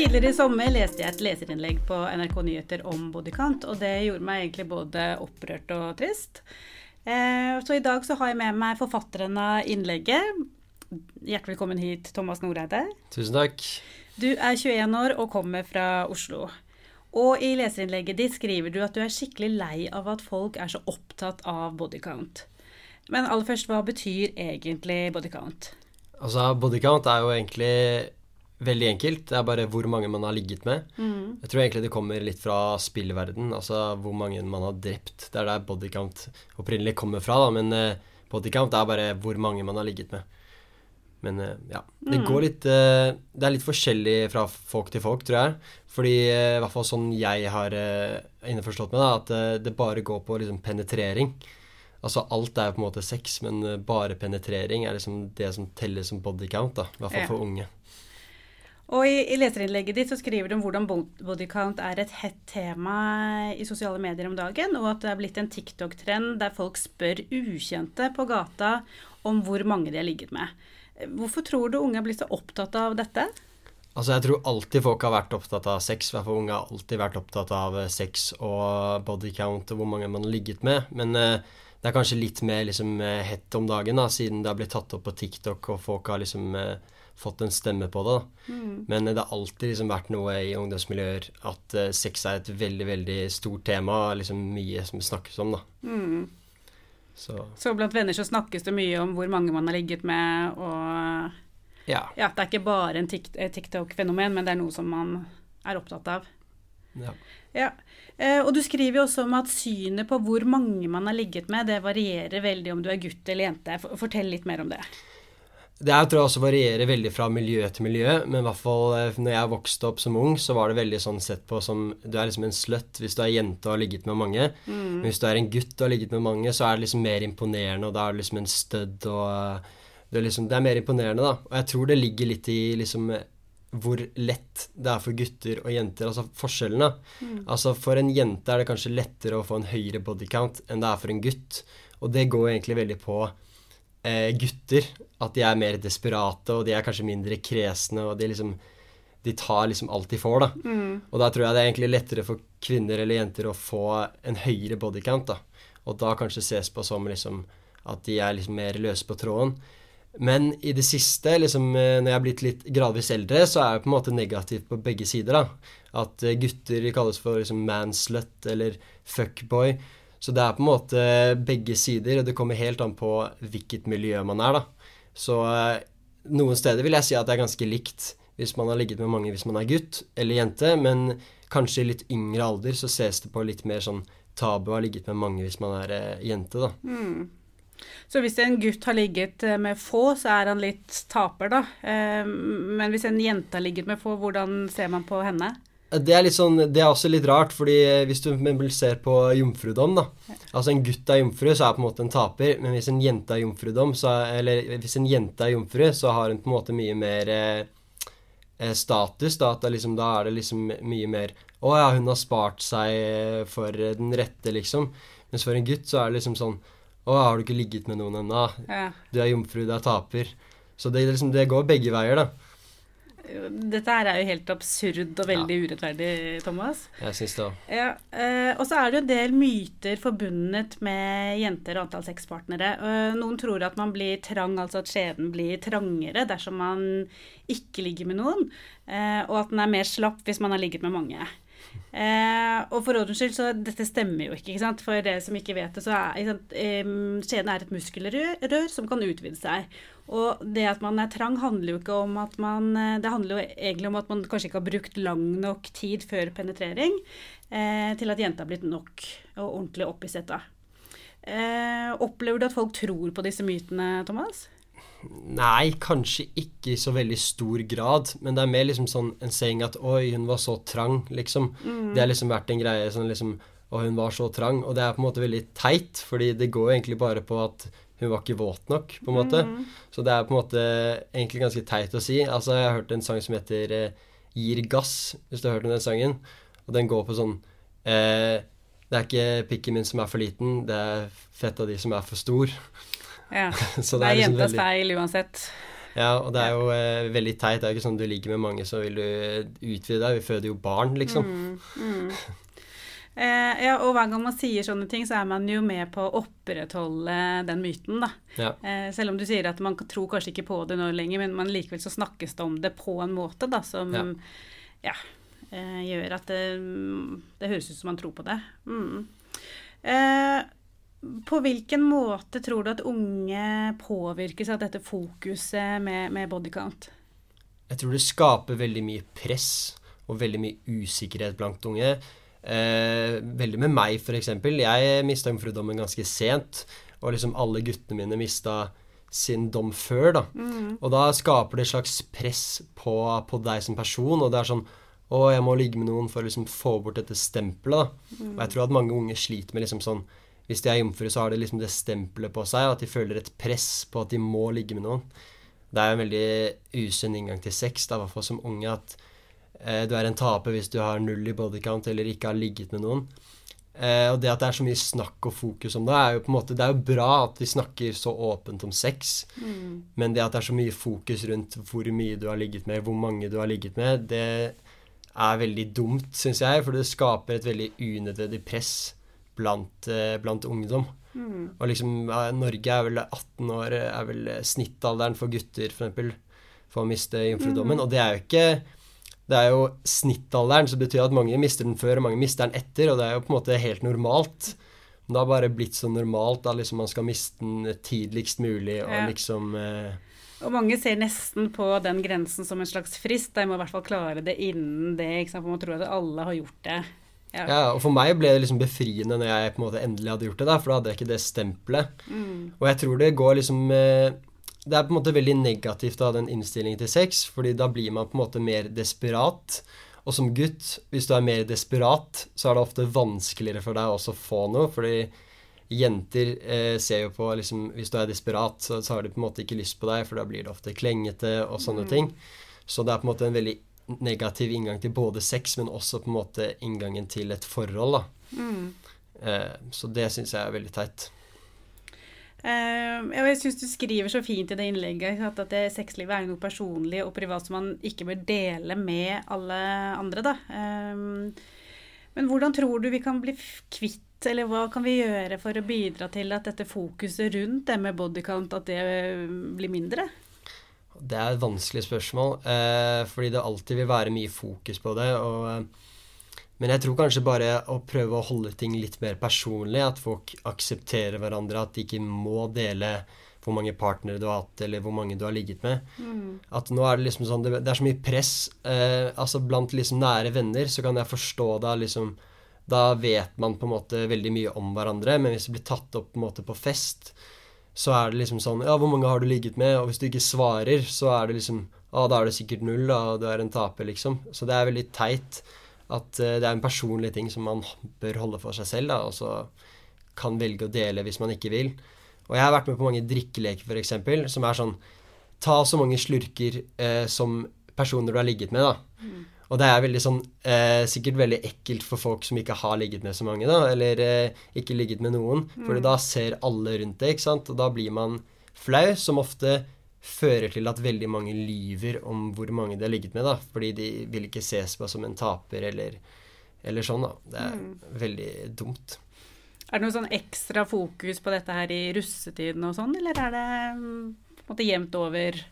Tidligere i sommer leste jeg et leserinnlegg på NRK Nyheter om bodycount, og det gjorde meg egentlig både opprørt og trist. Eh, så i dag så har jeg med meg forfatteren av innlegget. Hjertelig velkommen hit, Thomas Noreide. Tusen takk. Du er 21 år og kommer fra Oslo. Og i leserinnlegget ditt skriver du at du er skikkelig lei av at folk er så opptatt av bodycount. Men aller først, hva betyr egentlig bodycount? Altså, bodycount er jo egentlig veldig enkelt. Det er bare hvor mange man har ligget med. Mm. Jeg tror egentlig det kommer litt fra spillverden, altså hvor mange man har drept. Det er der bodycount opprinnelig kommer fra, da, men uh, bodycount er bare hvor mange man har ligget med. Men uh, ja. Det Mm. går litt uh, Det er litt forskjellig fra folk til folk, tror jeg. Fordi i hvert fall sånn jeg har innforstått med, da, at det bare går på liksom penetrering. Altså alt er på en måte sex, men bare penetrering er liksom det som teller som bodycount, da. I hvert fall for unge. Og i, i leserinnlegget ditt så skriver du om hvordan bodycount er et hett tema i sosiale medier om dagen, og at det er blitt en TikTok-trend der folk spør ukjente på gata om hvor mange de har ligget med. Hvorfor tror du unge er blitt så opptatt av dette? Altså, jeg tror alltid folk har vært opptatt av sex. I hvert fall unge har alltid vært opptatt av eh, sex og bodycount og hvor mange man har ligget med. Men eh, det er kanskje litt mer liksom eh, hett om dagen, da, siden det har blitt tatt opp på TikTok og folk har liksom eh, fått en stemme på det. da. Men eh, det har alltid liksom vært noe i ungdomsmiljøer at uh, sex er et veldig, veldig stort tema, liksom mye som snakkes om, da. Så Så blant venner så snakkes det mye om hvor mange man har ligget med, og ja. ja, det er ikke bare en TikTok-fenomen, men det er noe som man er opptatt av. ja. Ja, eh, og du skriver jo også om at synet på hvor mange man har ligget med, det varierer veldig om du er gutt eller jente. For- Fortell litt mer om det. Det jeg tror jeg også varierer veldig fra miljø til miljø, men i hvert fall eh, når jeg vokste opp som ung, så var det veldig sånn sett på som Du er liksom en slut hvis du er jente og har ligget med mange. Men hvis du er en gutt og har ligget med mange, så er det liksom mer imponerende, og da er du liksom en stødd og eh, det er, liksom, det er mer imponerende, da. Og jeg tror det ligger litt i liksom hvor lett det er for gutter og jenter, altså forskjellene. Mm. Altså for en jente er det kanskje lettere å få en høyere bodycount enn det er for en gutt, og det går egentlig veldig på eh, gutter. At de er mer desperate, og de er kanskje mindre kresne, og de liksom De tar liksom alt de får, da. Og da tror jeg det er egentlig lettere for kvinner eller jenter å få en høyere bodycount, da. Og da kanskje ses på som liksom at de er liksom mer løse på tråden. Men i det siste, liksom, eh, når jeg er blitt litt gradvis eldre, så er jeg på en måte negativt på begge sider. da. At eh, gutter kalles for liksom manslut eller fuckboy. Så det er på en måte begge sider, og det kommer helt an på hvilket miljø man er, da. Så eh, noen steder vil jeg si at det er ganske likt hvis man har ligget med mange hvis man er gutt eller jente, men kanskje i litt yngre alder så ses det på litt mer sånn tabu å ha ligget med mange hvis man er eh, jente, da. Så hvis en gutt har ligget eh, med få, så er han litt taper, da. Men hvis en jente har ligget med få, hvordan ser man på henne? Det er, sånn, det er også litt rart, fordi hvis du ser på jomfrudom, da Altså en gutt er jomfru, så er på en måte en taper, men hvis en jente er jomfrudom, så er, eller hvis en jente er jomfru, så har hun på en måte mye mer eh, eh, status, da. Det liksom, da er det liksom mye mer Å ja, hun har spart seg eh, for eh, den rette, liksom. Mens for en gutt så er det liksom sånn Å, har du ikke ligget med noen ennå? Ja. Du er jomfru, du er taper. Så det, liksom, det går begge veier, da. Dette her er jo helt absurd og veldig urettferdig, Thomas. Jeg syns det òg. Ja, eh, og så er det jo en del myter forbundet med jenter og antall sexpartnere. Eh, noen tror at man blir trang, altså at skjeden blir trangere dersom man ikke ligger med noen, eh, og at den er mer slapp hvis man har ligget med mange. Eh, og for ordens skyld, så dette stemmer jo ikke. ikke sant? For dere som ikke vet det, så er sant, eh, skjeden er et muskelrør som kan utvide seg. Og det at man er trang, handler jo ikke om at man eh, Det handler jo egentlig om at man kanskje ikke har brukt lang nok tid før penetrering eh, til at jenta har blitt nok og ordentlig opphisset. Eh, opplever du at folk tror på disse mytene, Thomas? Nei, kanskje ikke i så veldig stor grad. Men det er mer liksom sånn en saying at 'oi, hun var så trang', liksom. Det har liksom vært en greie sånn liksom 'å, hun var så trang'. Og det er på en måte veldig teit, fordi det går egentlig bare på at hun var ikke våt nok, på en måte. Så det er på en måte egentlig ganske teit å si. Altså, jeg har hørt en sang som heter eh, 'Gir gass', hvis du har hørt om den sangen. Og den går på sånn eh, Det er ikke pikken min som er for liten, det er fett av de som er for stor. Ja. Så det er liksom jentas veldig- feil uansett. Ja, og det er jo eh, veldig teit. Det er jo ikke sånn du ligger med mange, så vil du utvide deg. Vi føder jo barn, liksom. Mm, mm. Eh, ja, og hver gang man sier sånne ting, så er man jo med på å opprettholde den myten, da. Ja. Eh, selv om du sier at man tror kanskje ikke på det nå lenger, men man likevel så snakkes det om det på en måte da, som Ja. ja, eh, gjør at det, det høres ut som man tror på det. Mm. På hvilken måte tror du at unge påvirkes av dette fokuset med, med bodycount? Jeg tror det skaper veldig mye press og veldig mye usikkerhet blant unge. Eh, veldig med meg, f.eks. Jeg mista jomfrudommen ganske sent. Og liksom alle guttene mine mista sin dom før, da. Og da skaper det et slags press på, på deg som person. Og det er sånn Å, jeg må ligge med noen for å liksom få bort dette stempelet, da. Og jeg tror at mange unge sliter med liksom sånn Hvis de er jomfru, så har de liksom det stempelet på seg, at de føler et press på at de må ligge med noen. Det er en veldig usunn inngang til sex, i hvert fall som unge, at eh, du er en taper hvis du har null i bodycount eller ikke har ligget med noen. Eh, og det at det er så mye snakk og fokus om det, er jo på en måte Det er jo bra at vi snakker så åpent om sex, men det at det er så mye fokus rundt hvor mye du har ligget med, hvor mange du har ligget med, det er veldig dumt, syns jeg, for det skaper et veldig unødvendig press blant, eh, blant ungdom. Og liksom, Norge er vel 18 år, er vel snittalderen for gutter, for eksempel, for å miste jomfrudommen. Og det er jo ikke Det er jo snittalderen, så det betyr at mange mister den før, og mange mister den etter, og det er jo på en måte helt normalt. Men det har bare blitt så normalt at liksom man skal miste den tidligst mulig, og Ja. liksom eh, Og mange ser nesten på den grensen som en slags frist. De må i hvert fall klare det innen det, ikke sant? for man tror at alle har gjort det. Ja. Ja, og for meg ble det liksom befriende når jeg på en måte endelig hadde gjort det, da, for da hadde jeg ikke det stempelet. Og jeg tror det går liksom eh, Det er på en måte veldig negativt å ha den innstillingen til sex, fordi da blir man på en måte mer desperat. Og som gutt, hvis du er mer desperat, så er det ofte vanskeligere for deg også å få noe, fordi jenter eh, ser jo på liksom Hvis du er desperat, så, så har de på en måte ikke lyst på deg, for da blir det ofte klengete og sånne ting. Så det er på en måte en veldig negativ inngang til både sex, men også på en måte inngangen til et forhold, da. Eh, så det syns jeg er veldig teit. Eh, jeg syns du skriver så fint i det innlegget at, at det, sexlivet er noe personlig og privat som man ikke bør dele med alle andre. Da. Eh, men hvordan tror du vi kan bli kvitt, eller hva kan vi gjøre for å bidra til at dette fokuset rundt det med bodycount, at det blir mindre? Det er et vanskelig spørsmål, eh, fordi det alltid vil være mye fokus på det. Og, eh, men jeg tror kanskje bare å prøve å holde ting litt mer personlig, at folk aksepterer hverandre, at de ikke må dele hvor mange partnere du har hatt, eller hvor mange du har ligget med. At nå er det liksom sånn Det, det er så mye press. Eh, altså Blant liksom nære venner så kan jeg forstå det liksom Da vet man på en måte veldig mye om hverandre, men hvis det blir tatt opp på en måte på fest, så er det liksom sånn Ja, hvor mange har du ligget med? Og hvis du ikke svarer, så er det liksom Ja, da er det sikkert null, da, du er en taper, liksom. Så det er veldig teit at eh, det er en personlig ting som man bør holde for seg selv, da, og så kan velge å dele hvis man ikke vil. Og jeg har vært med på mange drikkeleker, f.eks., som er sånn Ta så mange slurker eh, som personer du har ligget med, da. Og det er veldig sånn eh, sikkert veldig ekkelt for folk som ikke har ligget med så mange, da, eller eh, ikke ligget med noen, for da ser alle rundt det, ikke sant, og da blir man flau, som ofte fører til at veldig mange lyver om hvor mange de har ligget med, da, fordi de vil ikke ses på som en taper eller, eller sånn, da. Det er veldig dumt. Er det noe sånn ekstra fokus på dette her i russetiden og sånn, eller er det mm, på en måte jevnt over?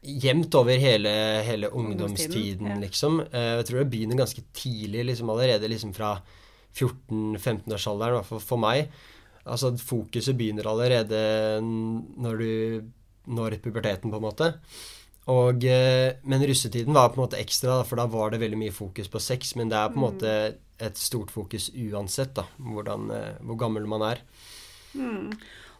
Jevnt over hele, hele ungdomstiden, ja. liksom. Eh, Jeg tror det begynner ganske tidlig, liksom allerede liksom fra 14-15-årsalderen, i hvert fall for meg. Altså fokuset begynner allerede når du når puberteten, på en måte. Og, eh, men russetiden var på en måte ekstra, for da var det veldig mye fokus på sex. Men det er på en måte et stort fokus uansett, da, hvordan, eh, hvor gammel man er.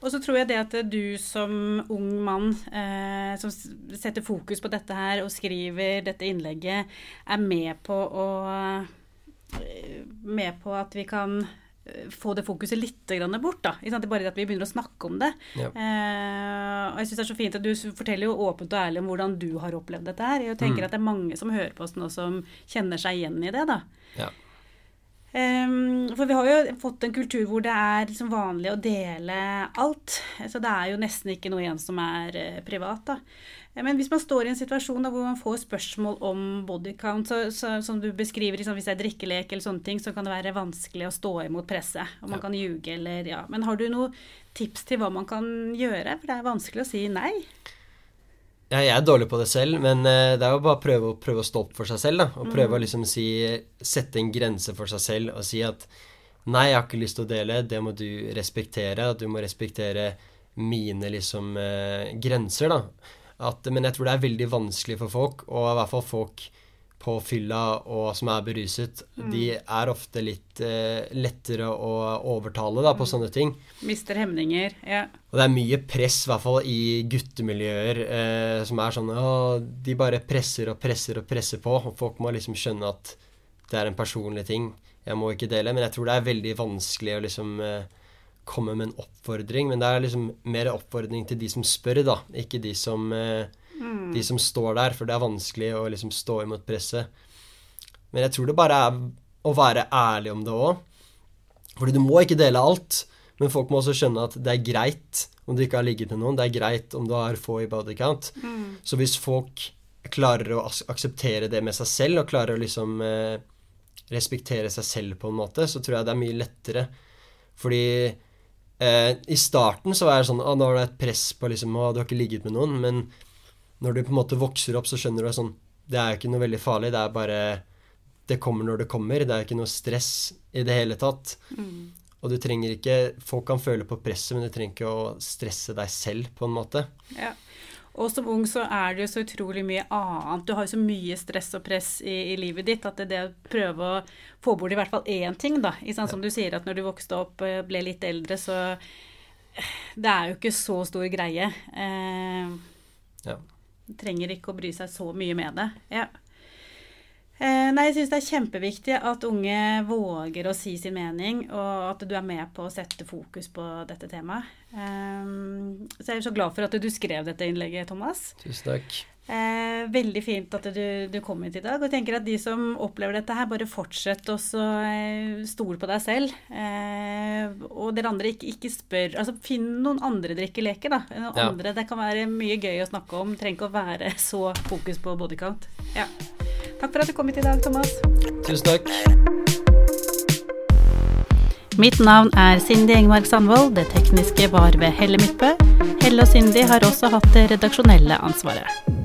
Og så tror jeg det at du som ung mann eh, som setter fokus på dette her og skriver dette innlegget, er med på å eh, Med på at vi kan eh, få det fokuset litt grann bort. da. Ikke sant? Bare at vi begynner å snakke om det. Ja. Eh, og jeg synes det er så fint at Du forteller jo åpent og ærlig om hvordan du har opplevd dette. her. Jeg tenker at det er mange som hører på oss nå som kjenner seg igjen i det. da. Ja. Um, for vi har jo fått en kultur hvor det er liksom vanlig å dele alt. Så det er jo nesten ikke noe igjen som er uh, privat. da. Eh, men hvis man står i en situasjon da, hvor man får spørsmål om bodycount, så, så, som du beskriver, liksom, hvis det er drikkelek eller sånne ting, så kan det være vanskelig å stå imot presset. Og man ja. kan ljuge eller ja. Men har du noen tips til hva man kan gjøre? For det er vanskelig å si nei. Ja, jeg er dårlig på det selv, men uh, det er jo bare å prøve, prøve, å stå opp for seg selv. da, Og prøve mm. å liksom si Sette en grense for seg selv og si at nei, jeg har ikke lyst til å dele, det må du respektere. At du må respektere mine liksom uh, grenser, da. At, men jeg tror det er veldig vanskelig for folk, og i hvert fall folk på fylla og som er beruset, mm. de er ofte litt eh, lettere å overtale da, på mm. sånne ting. Mister hemninger, ja. Og det er mye press, i hvert fall i guttemiljøer, eh, som er sånn å, De bare presser og presser og presser på, og folk må liksom skjønne at det er en personlig ting. Jeg må ikke dele. Men jeg tror det er veldig vanskelig å liksom eh, komme med en oppfordring. Men det er liksom mer oppfordring til de som spør, da, ikke de som eh, Mm. De som står der, for det er vanskelig å liksom stå imot presset. Men jeg tror det bare er å være ærlig om det òg. Fordi du må ikke dele alt, men folk må også skjønne at det er greit om du ikke har ligget med noen. Det er greit om du har få i body count. Mm. Så hvis folk klarer å akseptere det med seg selv, og klarer å liksom eh, respektere seg selv på en måte, så tror jeg det er mye lettere. Fordi eh, i starten så var jeg sånn Å, nå har du et press på liksom Å, du har ikke ligget med noen. Men når du på en måte vokser opp, så skjønner du at sånn Det er ikke noe veldig farlig. Det er bare Det kommer når det kommer. Det er ikke noe stress i det hele tatt. Mm. Og du trenger ikke Folk kan føle på presset, men du trenger ikke å stresse deg selv, på en måte. Ja. Og som ung så er det jo så utrolig mye annet. Du har jo så mye stress og press i, i livet ditt at det, det å prøve å få bort i hvert fall én ting, da. Sånn, som du sier at når du vokste opp, og ble litt eldre, så eh, Det er jo ikke så stor greie. Eh, ja trenger ikke å bry seg så mye med det. Ja. Nei, jeg syns det er kjempeviktig at unge våger å si sin mening, og at du er med på å sette fokus på dette temaet. Um, så jeg er så glad for at du skrev dette innlegget, Thomas. Tusen takk. Eh, veldig fint at du, du, kom hit i dag. Og jeg tenker at de som opplever dette her, bare fortsett å eh, stole på deg selv. Eh, og dere andre ikke, ikke, spør Altså finn noen andre drikkeleker, da. Noen ja. andre. Det kan være mye gøy å snakke om. Trenger ikke å være så fokus på bodycount. Ja. Takk for at du kom hit i dag, Thomas. Tusen takk. Mitt navn er Cindy Engmark Sandvold. Det tekniske var ved Helle Midtbø. Helle og Cindy har også hatt det redaksjonelle ansvaret.